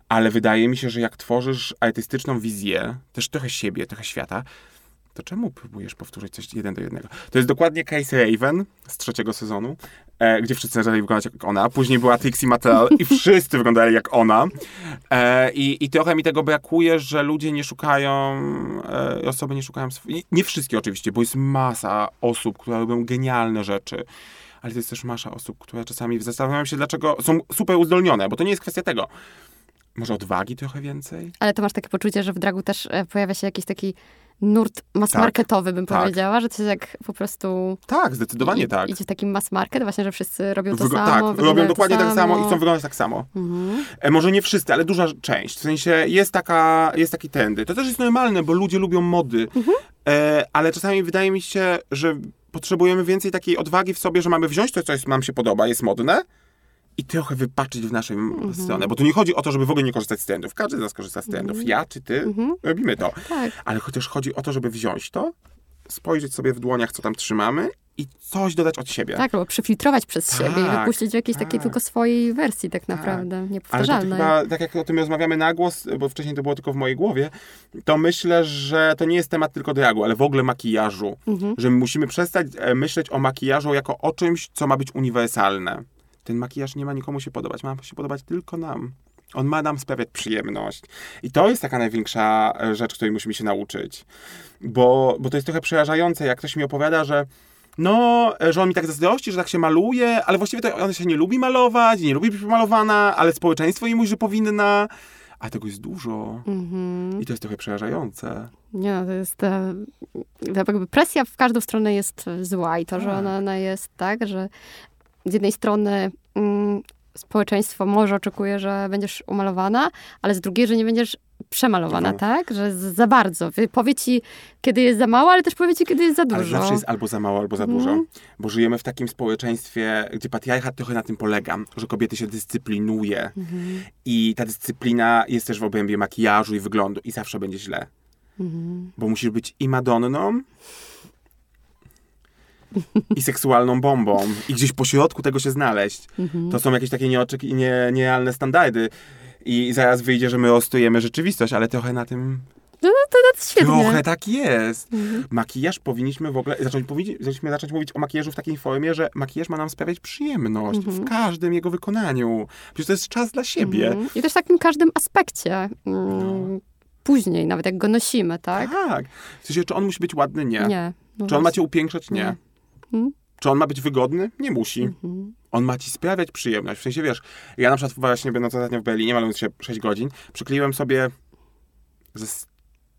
Ale wydaje mi się, że jak tworzysz artystyczną wizję, też trochę siebie, trochę świata, to czemu próbujesz powtórzyć coś jeden do jednego? To jest dokładnie case Raven z trzeciego sezonu, e, gdzie wszyscy zaczęli wyglądać jak ona. Później była Trixie Mattel i wszyscy wyglądali jak ona. E, i, I trochę mi tego brakuje, że ludzie nie szukają, e, osoby nie szukają, i nie wszystkie oczywiście, bo jest masa osób, które robią genialne rzeczy. Ale to jest też masa osób, które czasami zastanawiają się, dlaczego są super uzdolnione, bo to nie jest kwestia tego. Może odwagi trochę więcej? Ale to masz takie poczucie, że w dragu też e, pojawia się jakiś taki nurt mass Tak, marketowy, bym tak. powiedziała, że to jest jak po prostu... Tak, zdecydowanie i- tak. Idzie w taki mass market, właśnie, że wszyscy robią to Wygo- samo. tak, robią dokładnie tak samo i chcą wyglądać tak samo. Mhm. E, może nie wszyscy, ale duża część. W sensie jest, taka, jest taki trendy. To też jest normalne, bo ludzie lubią mody. E, ale czasami wydaje mi się, że potrzebujemy więcej takiej odwagi w sobie, że mamy wziąć to, co jest, nam się podoba, jest modne i trochę wypaczyć w naszą stronę. Bo tu nie chodzi o to, żeby w ogóle nie korzystać z trendów. Każdy z nas korzysta z trendów. Ja czy ty, robimy to. Tak. Ale chociaż chodzi o to, żeby wziąć to, spojrzeć sobie w dłoniach, co tam trzymamy i coś dodać od siebie. Tak, albo przefiltrować przez siebie i Tak, wypuścić w jakiejś takiej tak. tylko swojej wersji tak naprawdę, Ale to niepowtarzalnej. chyba, tak jak o tym rozmawiamy na głos, bo wcześniej to było tylko w mojej głowie, to myślę, że to nie jest temat tylko dragu, ale w ogóle makijażu. Mhm. Że my musimy przestać e, myśleć o makijażu jako o czymś, co ma być uniwersalne. Ten makijaż nie ma nikomu się podobać, ma się podobać tylko nam. On ma nam sprawiać przyjemność. I to jest taka największa e, rzecz, której musimy się nauczyć. Bo, bo to jest trochę przerażające, jak ktoś mi opowiada, że no, e, że on mi tak zazdrości, że tak się maluje, ale właściwie to on się nie lubi malować, nie lubi być malowana, ale społeczeństwo jej mówi, że powinna. A tego jest dużo. Mhm. I to jest trochę przerażające. Nie, no, to jest... E, jakby presja w każdą stronę jest zła i to, że Tak. ona, ona jest tak, że z jednej strony mm, społeczeństwo może oczekuje, że będziesz umalowana, ale z drugiej, że nie będziesz przemalowana, Mhm. tak? Że za bardzo. Powie ci, kiedy jest za mało, ale też powie ci, kiedy jest za Ale dużo. zawsze jest albo za mało, albo za Mhm. dużo. Bo żyjemy w takim społeczeństwie, gdzie patriarchat trochę na tym polega, że kobiety się dyscyplinuje. Mhm. I ta dyscyplina jest też w obrębie makijażu i wyglądu i zawsze będzie źle. Bo musisz być i Madonną, i seksualną bombą. I gdzieś po środku tego się znaleźć. Mhm. To są jakieś takie nieoczeki- nie, nierealne standardy. I zaraz wyjdzie, że my ostujemy rzeczywistość, ale trochę na tym No, no to, to świetnie. Trochę tak jest. Mhm. Makijaż powinniśmy w ogóle zacząć, powinni- powinniśmy zacząć mówić o makijażu w takiej formie, że makijaż ma nam sprawiać przyjemność Mhm. w każdym jego wykonaniu. Przecież to jest czas dla siebie. Mhm. I też w takim każdym aspekcie. Mm, No. Później, nawet jak go nosimy, tak? Tak. W sensie, czy on musi być ładny? Nie. Nie. No Czy on ma właśnie. cię upiększać? Nie. Nie. Mhm. Czy on ma być wygodny? Nie musi. Mhm. On ma ci sprawiać przyjemność. W sensie, wiesz, ja na przykład właśnie będąc ostatnio w Berlinie, malując się 6 godzin, przykleiłem sobie ze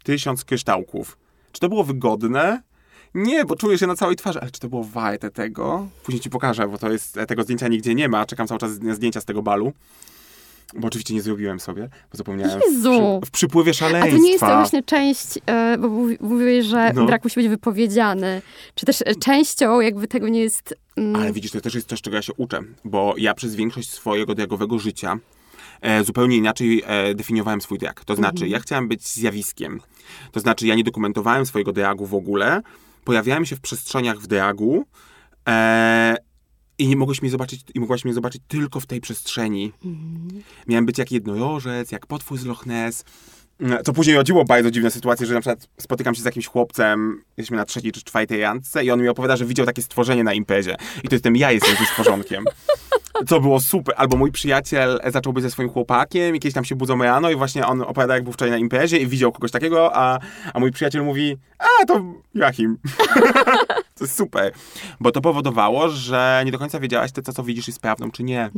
tysiąc kryształków. Czy to było wygodne? Nie, bo czuję się na całej twarzy. Ale czy to było warte tego? Później ci pokażę, bo to jest, tego zdjęcia nigdzie nie ma. Czekam cały czas na zdjęcia z tego balu. Bo oczywiście nie zrobiłem sobie, bo zapomniałem Jezu. W, w przypływie szaleństwa. A to nie jest to właśnie część, e, bo mówi- mówiłeś, że No. brak musi być wypowiedziany. Czy też e, częścią jakby tego nie jest... mm, Ale widzisz, to też jest coś, czego ja się uczę, bo ja przez większość swojego dragowego życia e, zupełnie inaczej e, definiowałem swój drag. To znaczy, ja chciałem być zjawiskiem. To znaczy, ja nie dokumentowałem swojego dragu w ogóle, pojawiałem się w przestrzeniach w dragu e, i nie mogłeś mnie zobaczyć, i mogłaś mnie zobaczyć tylko w tej przestrzeni. Miałem być jak jednorożec, jak potwór z Loch Ness. Mm, Co później rodziło bardzo dziwne sytuacje, że na przykład spotykam się z jakimś chłopcem, jesteśmy na trzeciej czy czwartej randce i on mi opowiada, że widział takie stworzenie na imprezie. I to jestem ja jestem tym stworzonkiem. Co było super. Albo mój przyjaciel zaczął być ze swoim chłopakiem i kiedyś tam się budzą rano i właśnie on opowiada, jak był wczoraj na imprezie i widział kogoś takiego, a, a mój przyjaciel mówi, a to Joachim. to jest super. Bo to powodowało, że nie do końca wiedziałaś, to, co widzisz, jest prawdą, czy nie.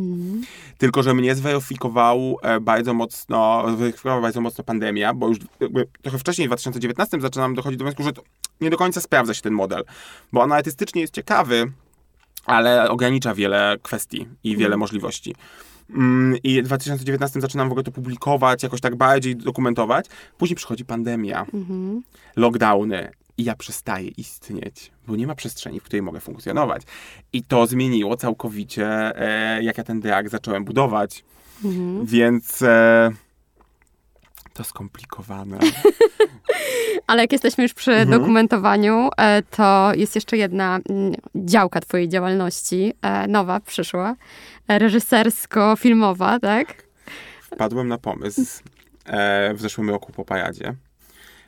Tylko, że mnie zweryfikował e, bardzo mocno, zweryfikowała bardzo mocno pandemia, bo już trochę wcześniej, w 2019 zaczynam dochodzić do wniosku, że to nie do końca sprawdza się ten model. Bo on artystycznie jest ciekawy, ale ogranicza wiele kwestii i wiele możliwości. Mm, I w 2019 zaczynam w ogóle to publikować, jakoś tak bardziej dokumentować. Później przychodzi pandemia, lockdowny i ja przestaję istnieć, bo nie ma przestrzeni, w której mogę funkcjonować. I to zmieniło całkowicie, e, jak ja ten drag zacząłem budować. Więc e, to skomplikowane. Ale jak jesteśmy już przy Mhm. dokumentowaniu, e, to jest jeszcze jedna mm, działka twojej działalności, e, nowa, przyszła, e, reżysersko-filmowa, tak? Wpadłem na pomysł w zeszłym roku po paradzie,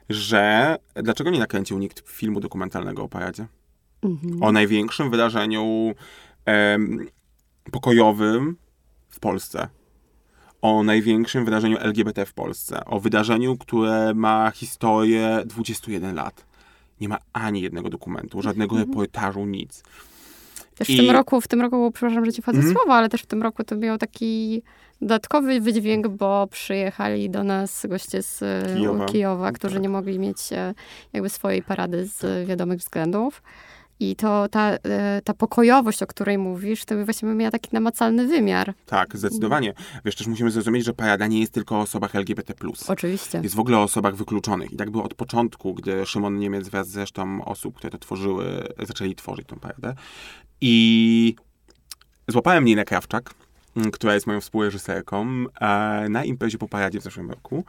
że dlaczego nie nakręcił nikt filmu dokumentalnego o paradzie? O największym wydarzeniu em, pokojowym w Polsce. O największym wydarzeniu LGBT w Polsce. O wydarzeniu, które ma historię 21 lat. Nie ma ani jednego dokumentu, żadnego reportażu, nic. Też w I- tym roku, w tym roku, przepraszam, że ci wchodzę Mhm. słowo, ale też w tym roku to miał taki dodatkowy wydźwięk, bo przyjechali do nas goście z e, Kijowa. Kijowa, którzy Tak. nie mogli mieć e, jakby swojej parady z wiadomych względów. I to ta, e, ta pokojowość, o której mówisz, to właśnie miała taki namacalny wymiar. Tak, zdecydowanie. Wiesz, też musimy zrozumieć, że parada nie jest tylko o osobach LGBT+. Oczywiście. Jest w ogóle o osobach wykluczonych. I tak było od początku, gdy Szymon Niemiec wraz z resztą osób, które to tworzyły, zaczęli tworzyć tą paradę. I złapałem Ninę Krawczak, która jest moją współreżyserką, e, na imprezie po paradzie w zeszłym roku.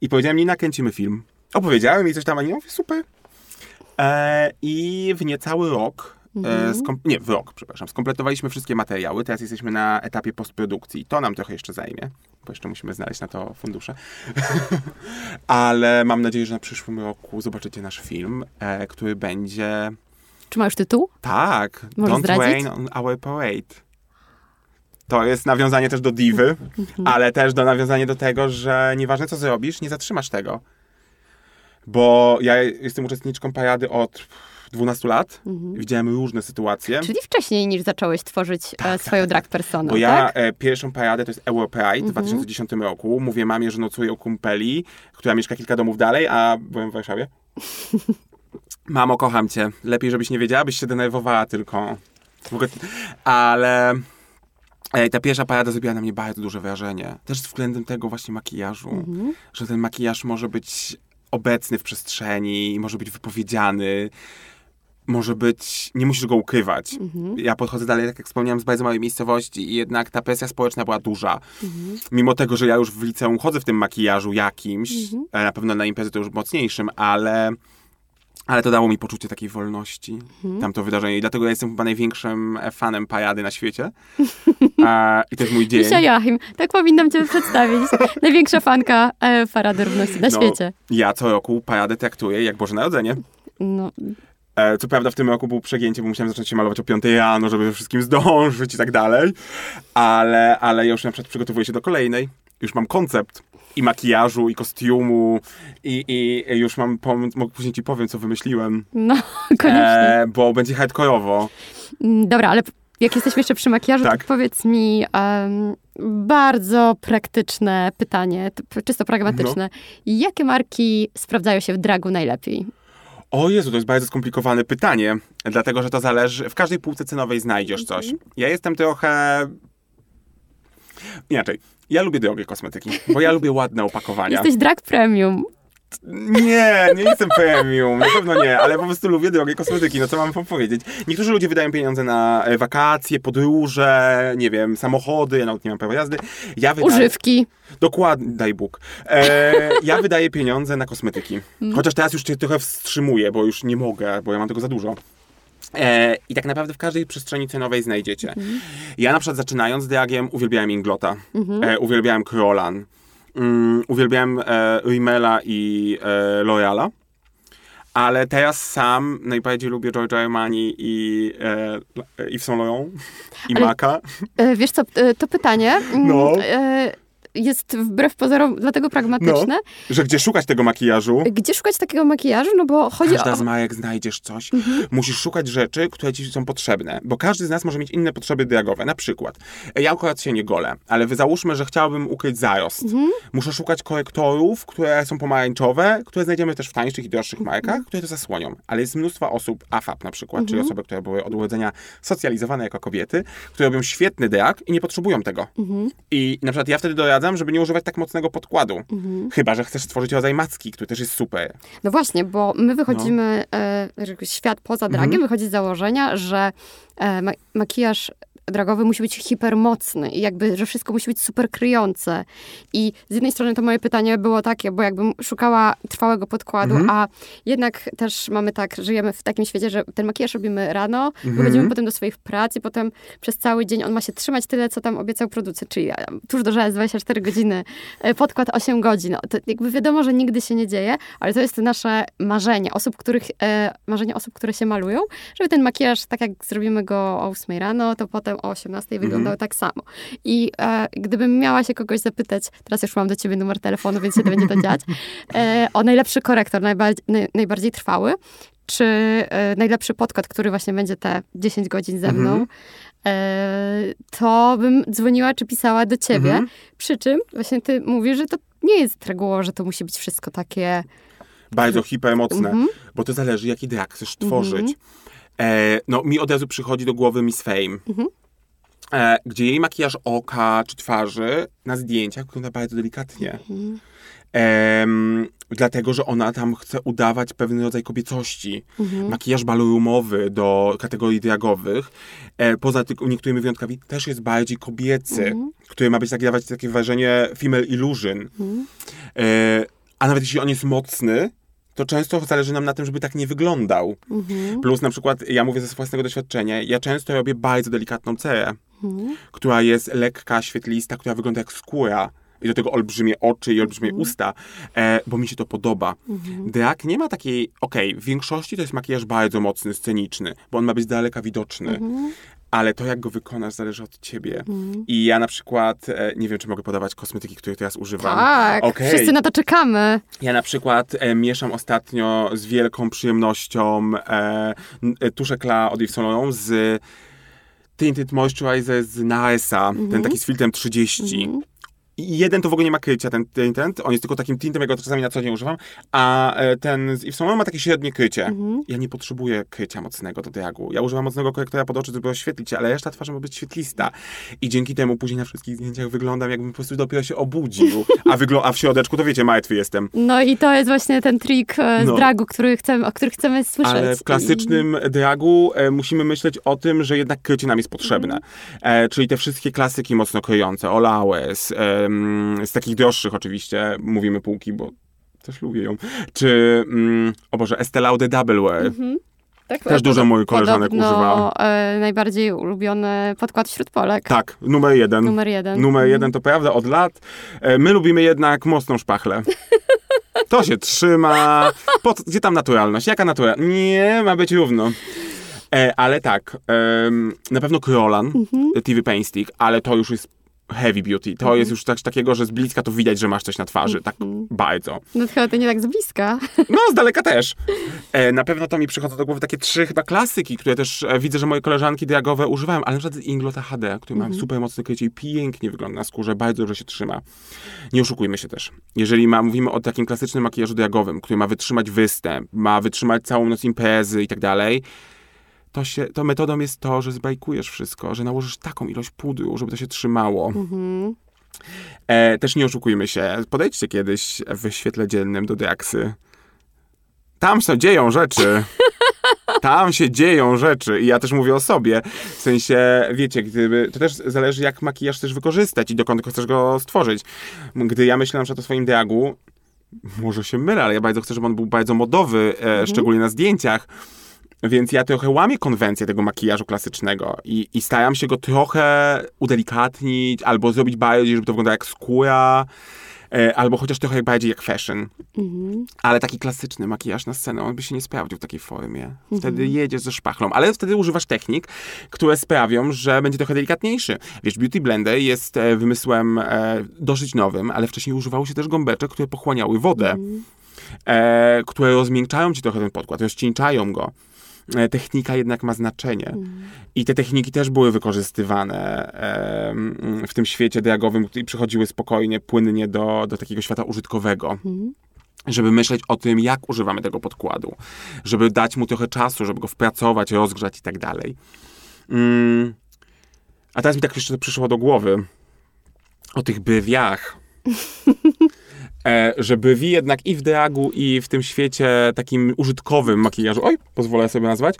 I powiedziałem, Nina, kręcimy film. Opowiedziałem jej coś tam, a Nina mówi, super. E, I w niecały rok, e, skom- nie, w rok, przepraszam, skompletowaliśmy wszystkie materiały. Teraz jesteśmy na etapie postprodukcji. To nam trochę jeszcze zajmie, bo jeszcze musimy znaleźć na to fundusze. Ale mam nadzieję, że na przyszłym roku zobaczycie nasz film, e, który będzie... Czy ma już tytuł? Tak, Możesz Don't zdradzić? Rain on Our Parade. To jest nawiązanie też do Divy, ale też do nawiązanie do tego, że nieważne co zrobisz, nie zatrzymasz tego. Bo ja jestem uczestniczką parady od 12 lat. Widziałem różne sytuacje. Czyli wcześniej niż zacząłeś tworzyć e, swoją drag personę, Bo ja tak? e, pierwszą paradę to jest Euro Pride w 2010 roku. Mówię mamie, że nocuję u kumpeli, która mieszka kilka domów dalej, a byłem w Warszawie. Mamo, kocham cię. Lepiej, żebyś nie wiedziała, byś się denerwowała tylko. Ale e, ta pierwsza parada zrobiła na mnie bardzo duże wrażenie. Też względem tego właśnie makijażu, że ten makijaż może być obecny w przestrzeni, może być wypowiedziany, może być, nie musisz go ukrywać. Ja podchodzę dalej, tak jak wspomniałem, z bardzo małej miejscowości i jednak ta presja społeczna była duża. Mimo tego, że ja już w liceum chodzę w tym makijażu jakimś, e, na pewno na imprezy to już mocniejszym, ale, ale to dało mi poczucie takiej wolności, tamto wydarzenie. I dlatego ja jestem chyba największym e, fanem parady na świecie. E, I to jest mój dzień. Misia Joachim, tak powinnam cię przedstawić. Największa fanka e, Parady Równości na No, świecie. Ja co roku paradę traktuję jak Boże Narodzenie. No, E, Co prawda w tym roku był przegięcie, bo musiałem zacząć się malować o 5 rano, żeby wszystkim zdążyć i tak dalej. Ale, ale już na przykład przygotowuję się do kolejnej. Już mam koncept i makijażu, i kostiumu, i, i już mam, pom- mo- później ci powiem, co wymyśliłem. no koniecznie. E, bo będzie hardkorowo. Mm, Dobra, ale jak jesteśmy jeszcze przy makijażu, Tak. to powiedz mi em, bardzo praktyczne pytanie, czysto pragmatyczne. No. Jakie marki sprawdzają się w dragu najlepiej? O Jezu, to jest bardzo skomplikowane pytanie, dlatego że to zależy, w każdej półce cenowej znajdziesz coś. Ja jestem trochę... Inaczej, ja lubię drogie kosmetyki, bo ja lubię ładne opakowania. Jesteś drag premium. Nie, nie jestem premium, na pewno nie, ale po prostu lubię drogie kosmetyki, no co mam wam powiedzieć. Niektórzy ludzie wydają pieniądze na e, wakacje, podróże, nie wiem, samochody, ja nawet nie mam prawa jazdy. Ja wydaję... Używki. Dokładnie, daj Bóg. E, ja wydaję pieniądze na kosmetyki. Chociaż teraz już się trochę wstrzymuję, bo już nie mogę, bo ja mam tego za dużo. E, I tak naprawdę w każdej przestrzeni cenowej znajdziecie. Ja na przykład zaczynając z dragiem uwielbiałem Inglota, e, uwielbiałem Krolan, mm, uwielbiałem e, Rimmela i e, L'Oreala. Ale teraz sam najbardziej lubię Giorgio Armani i e, Yves Saint Laurent i Ale- Maca. E, Wiesz co, e, to pytanie mm, No. e, jest wbrew pozorom dlatego pragmatyczne. No, że gdzie szukać tego makijażu? Gdzie szukać takiego makijażu? No bo chodzi Każda o... z marek znajdziesz coś. Musisz szukać rzeczy, które ci są potrzebne, bo każdy z nas może mieć inne potrzeby diagowe. Na przykład, ja akurat się nie golę, ale wy załóżmy, że chciałabym ukryć zarost. Muszę szukać korektorów, które są pomarańczowe, które znajdziemy też w tańszych i droższych markach, które to zasłonią. Ale jest mnóstwo osób, AFAP na przykład, czyli osoby, które były od urodzenia socjalizowane jako kobiety, które robią świetny deak i nie potrzebują tego. I na przykład ja wtedy doradzam, żeby nie używać tak mocnego podkładu. Chyba, że chcesz stworzyć rodzaj macki, który też jest super. No właśnie, bo my wychodzimy, e, że świat poza dragiem Mhm. wychodzi z założenia, że e, ma- makijaż dragowy musi być hipermocny i jakby, że wszystko musi być super kryjące. I z jednej strony to moje pytanie było takie, bo jakbym szukała trwałego podkładu, Mhm. a jednak też mamy tak, żyjemy w takim świecie, że ten makijaż robimy rano, Mhm. wychodzimy potem do swoich prac i potem przez cały dzień on ma się trzymać tyle, co tam obiecał producent, czyli e, tuż do żela jest 24 godziny, e, podkład 8 godzin. No, to jakby wiadomo, że nigdy się nie dzieje, ale to jest nasze marzenie osób, których, e, marzenie osób, które się malują, żeby ten makijaż, tak jak zrobimy go o 8 rano, to potem o 18 wyglądał tak samo. I e, gdybym miała się kogoś zapytać, teraz już mam do ciebie numer telefonu, więc się to będzie to dziać, e, o najlepszy korektor, najbardziej, naj, najbardziej trwały, czy e, najlepszy podkład, który właśnie będzie te 10 godzin ze mną, e, to bym dzwoniła czy pisała do ciebie. Mhm. Przy czym właśnie ty mówisz, że to nie jest reguło, że to musi być wszystko takie... bardzo hipermocne, Mhm. bo to zależy, jaki drag chcesz tworzyć. E, no, mi od razu przychodzi do głowy Miss Fame, Mhm. E, gdzie jej makijaż oka czy twarzy na zdjęciach wygląda bardzo delikatnie. Mhm. Em, dlatego, że ona tam chce udawać pewien rodzaj kobiecości. Mhm. Makijaż balorumowy do kategorii dragowych, e, poza tylko niektórymi wyjątkami, też jest bardziej kobiecy, Mhm. który ma być taki, dawać takie wrażenie female illusion. E, a nawet jeśli on jest mocny, to często zależy nam na tym, żeby tak nie wyglądał. Mhm. Plus na przykład, ja mówię ze własnego doświadczenia, ja często robię bardzo delikatną cerę, Mhm. która jest lekka, świetlista, która wygląda jak skóra. I do tego olbrzymie oczy i olbrzymie usta, e, bo mi się to podoba. Drag nie ma takiej, okej, w większości to jest makijaż bardzo mocny, sceniczny, bo on ma być z daleka widoczny. Ale to, jak go wykonasz, zależy od ciebie. I ja na przykład, e, nie wiem, czy mogę podawać kosmetyki, których teraz używam. Tak, Okej. wszyscy na to czekamy. Ja na przykład e, mieszam ostatnio z wielką przyjemnością e, e, tuszek La od Yves Saint Laurent z Tinted Moisturizer z Naesa, ten taki z filtrem 30. I jeden to w ogóle nie ma krycia, ten tint, on jest tylko takim tintem, jak go czasami na co dzień używam, a e, ten z Laurent ma takie średnie krycie. Ja nie potrzebuję krycia mocnego do diagu. Ja używam mocnego korektora pod oczy, żeby oświetlić, ale reszta twarzy ma być świetlista. I dzięki temu później na wszystkich zdjęciach wyglądam, jakbym po prostu dopiero się obudził. A, wygl- a w środeczku to wiecie, martwy jestem. No i to jest właśnie ten trik e, z No. dragu, który chcemy, o którym chcemy słyszeć. Ale w klasycznym dragu e, musimy myśleć o tym, że jednak krycie nam jest potrzebne. E, czyli te wszystkie klasyki mocno kryjące, Olawes, em, z takich droższych oczywiście, mówimy półki, bo też lubię ją. Czy, mm, o Boże, Estee Lauder Double Wear. Tak, Też dużo moich koleżanek używa. E, najbardziej ulubiony podkład wśród Polek. Tak, numer jeden. Numer jeden. Numer Mhm. jeden to prawda, od lat. E, My lubimy jednak mocną szpachlę. To się trzyma. Gdzie tam naturalność? Jaka naturalność? Nie, ma być równo. E, ale tak, em, na pewno Krolan, Mhm. TV Paint Stick, ale to już jest heavy beauty. To Mhm. jest już coś takiego, że z bliska to widać, że masz coś na twarzy. Tak Mhm. bardzo. No chyba to nie tak z bliska. No, z daleka też. E, na pewno to mi przychodzą do głowy takie trzy chyba klasyki, które też e, widzę, że moje koleżanki diagowe używają, ale na przykład Inglota HD, który Mhm. ma super mocne krycie i pięknie wygląda na skórze, bardzo dobrze się trzyma. Nie oszukujmy się też. Jeżeli ma, mówimy o takim klasycznym makijażu diagowym, który ma wytrzymać występ, ma wytrzymać całą noc imprezy i tak dalej, to, się, to metodą jest to, że zbajkujesz wszystko, że nałożysz taką ilość pudru, żeby to się trzymało. Mhm. E, też nie oszukujmy się. Podejdźcie kiedyś w świetle dziennym do Diaksy. Tam się dzieją rzeczy. Tam się dzieją rzeczy. I ja też mówię o sobie. W sensie, wiecie, gdyby, to też zależy, jak makijaż chcesz wykorzystać i dokąd chcesz go stworzyć. Gdy ja myślę na przykład o swoim diagu, może się mylę, ale ja bardzo chcę, żeby on był bardzo modowy, e, szczególnie na zdjęciach. Więc ja trochę łamię konwencję tego makijażu klasycznego i, i staram się go trochę udelikatnić albo zrobić bardziej, żeby to wyglądało jak skóra, e, albo chociaż trochę bardziej jak fashion. Mhm. Ale taki klasyczny makijaż na scenę, on by się nie sprawdził w takiej formie. Wtedy jedziesz ze szpachlą, ale wtedy używasz technik, które sprawią, że będzie trochę delikatniejszy. Wiesz, Beauty Blender jest e, wymysłem e, dosyć nowym, ale wcześniej używało się też gąbeczek, które pochłaniały wodę, e, które rozmiękczają ci trochę ten podkład, rozcieńczają go. E, Technika jednak ma znaczenie. I te techniki też były wykorzystywane w tym świecie diagowym i przychodziły spokojnie, płynnie do, do takiego świata użytkowego Mhm. żeby myśleć o tym, jak używamy tego podkładu, żeby dać mu trochę czasu, żeby go wpracować, rozgrzać i tak dalej. Mm. A teraz mi tak jeszcze przyszło do głowy o tych bywiach. E, że bywi jednak i w dragu, i w tym świecie takim użytkowym makijażu, oj, pozwolę sobie nazwać,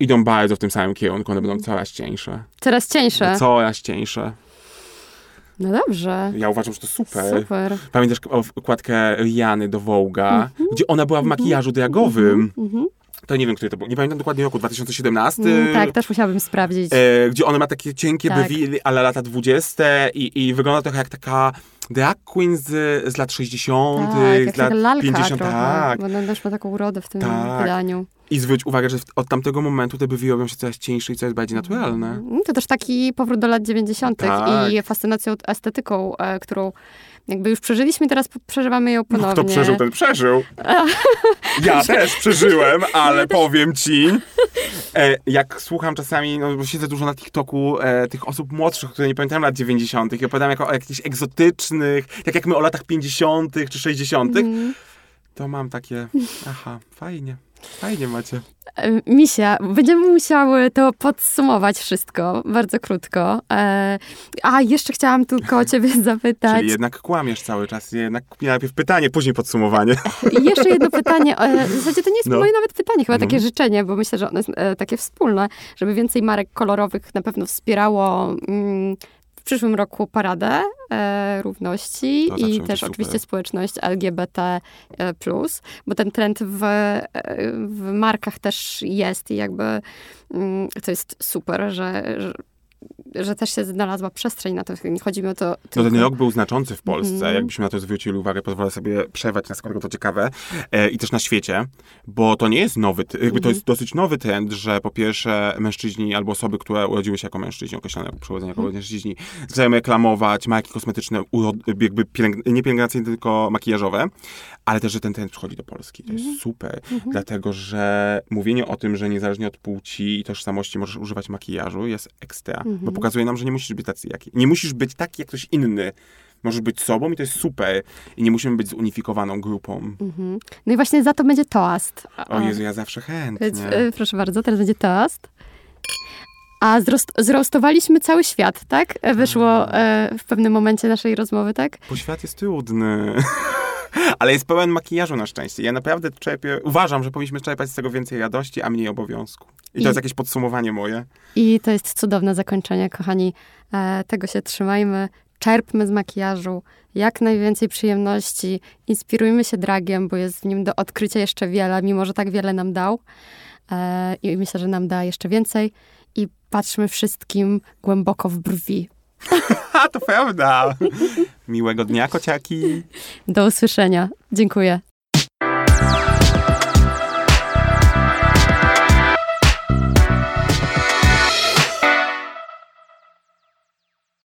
idą bardzo w tym samym kierunku, one będą coraz cieńsze. Coraz cieńsze. Coraz cieńsze. No dobrze. Ja uważam, że to super. Super. Pamiętasz okładkę Riany do Vogue'a, gdzie ona była w makijażu diagowym. Mhm. To nie wiem, który to był. Nie pamiętam dokładnie roku, 2017. Mm, tak, też musiałabym sprawdzić. e, gdzie ona ma takie cienkie Tak. brwi, ale lata 20 i, i wygląda trochę jak taka drag queen z, z lat 60., tak, z lat lalka 50. trochę, Tak. bo ona też ma taką urodę w tym Tak. wydaniu. I zwróć uwagę, że od tamtego momentu te brwi robią się coraz cieńsze i coraz bardziej naturalne. Mm, To też taki powrót do lat 90. Tak. i fascynacją estetyką, e, którą jakby już przeżyliśmy, teraz przeżywamy ją ponownie. No, kto przeżył, ten przeżył. Ja też przeżyłem, ale powiem ci, e, jak słucham czasami, no bo siedzę dużo na TikToku e, tych osób młodszych, które nie pamiętają lat 90. i opowiadam jako o jakichś egzotycznych, tak jak my o latach 50. czy 60., Mhm. to mam takie, aha, fajnie, fajnie macie. E, Misia, będziemy musiały to podsumować wszystko, bardzo krótko. E, a, jeszcze chciałam tylko o ciebie zapytać. Czyli jednak kłamiesz cały czas, jednak najpierw pytanie, później podsumowanie. I jeszcze jedno pytanie. E, w zasadzie to nie jest No. moje nawet pytanie, chyba Mhm. takie życzenie, bo myślę, że ono jest e, takie wspólne, żeby więcej marek kolorowych na pewno wspierało mm, przyszłym roku paradę e, równości zawsze i też oczywiście społeczność LGBT+, e, bo ten trend w, e, w markach też jest i jakby mm, to jest super, że, że, że też się znalazła przestrzeń na to. Nie chodzi mi o to No tylko... ten rok był znaczący w Polsce, Mhm. jakbyśmy na to zwrócili uwagę, pozwolę sobie przerwać na sekundę, to ciekawe, e, i też na świecie, bo to nie jest nowy, jakby to jest dosyć nowy trend, że po pierwsze mężczyźni albo osoby, które urodziły się jako mężczyźni, określone jako przyrodzenie jako mężczyźni, zaczynają reklamować marki kosmetyczne, uro- jakby nie pielęgnacyjne, tylko makijażowe, ale też, że ten trend przychodzi do Polski. To jest super, dlatego że mówienie o tym, że niezależnie od płci i tożsamości możesz używać makijażu jest ekstra, bo pokazuje nam, że nie musisz być tacy jak, nie musisz być taki jak ktoś inny. Możesz być sobą i to jest super. I nie musimy być zunifikowaną grupą. Mhm. No i właśnie za to będzie toast. O Jezu, ja zawsze chętnie. E, proszę bardzo, teraz będzie toast. A zrost, zroastowaliśmy cały świat, tak? E, Wyszło e, w pewnym momencie naszej rozmowy, tak? Bo świat jest trudny. Ale jest pełen makijażu na szczęście. Ja naprawdę czerpię, uważam, że powinniśmy czerpać z tego więcej radości, a mniej obowiązku. I to I- jest jakieś podsumowanie moje. I to jest cudowne zakończenie, kochani. E, tego się trzymajmy. Czerpmy z makijażu jak najwięcej przyjemności. Inspirujmy się dragiem, bo jest w nim do odkrycia jeszcze wiele, mimo że tak wiele nam dał. E, I myślę, że nam da jeszcze więcej. I patrzmy wszystkim głęboko w brwi. To prawda. Miłego dnia, kociaki. Do usłyszenia. Dziękuję.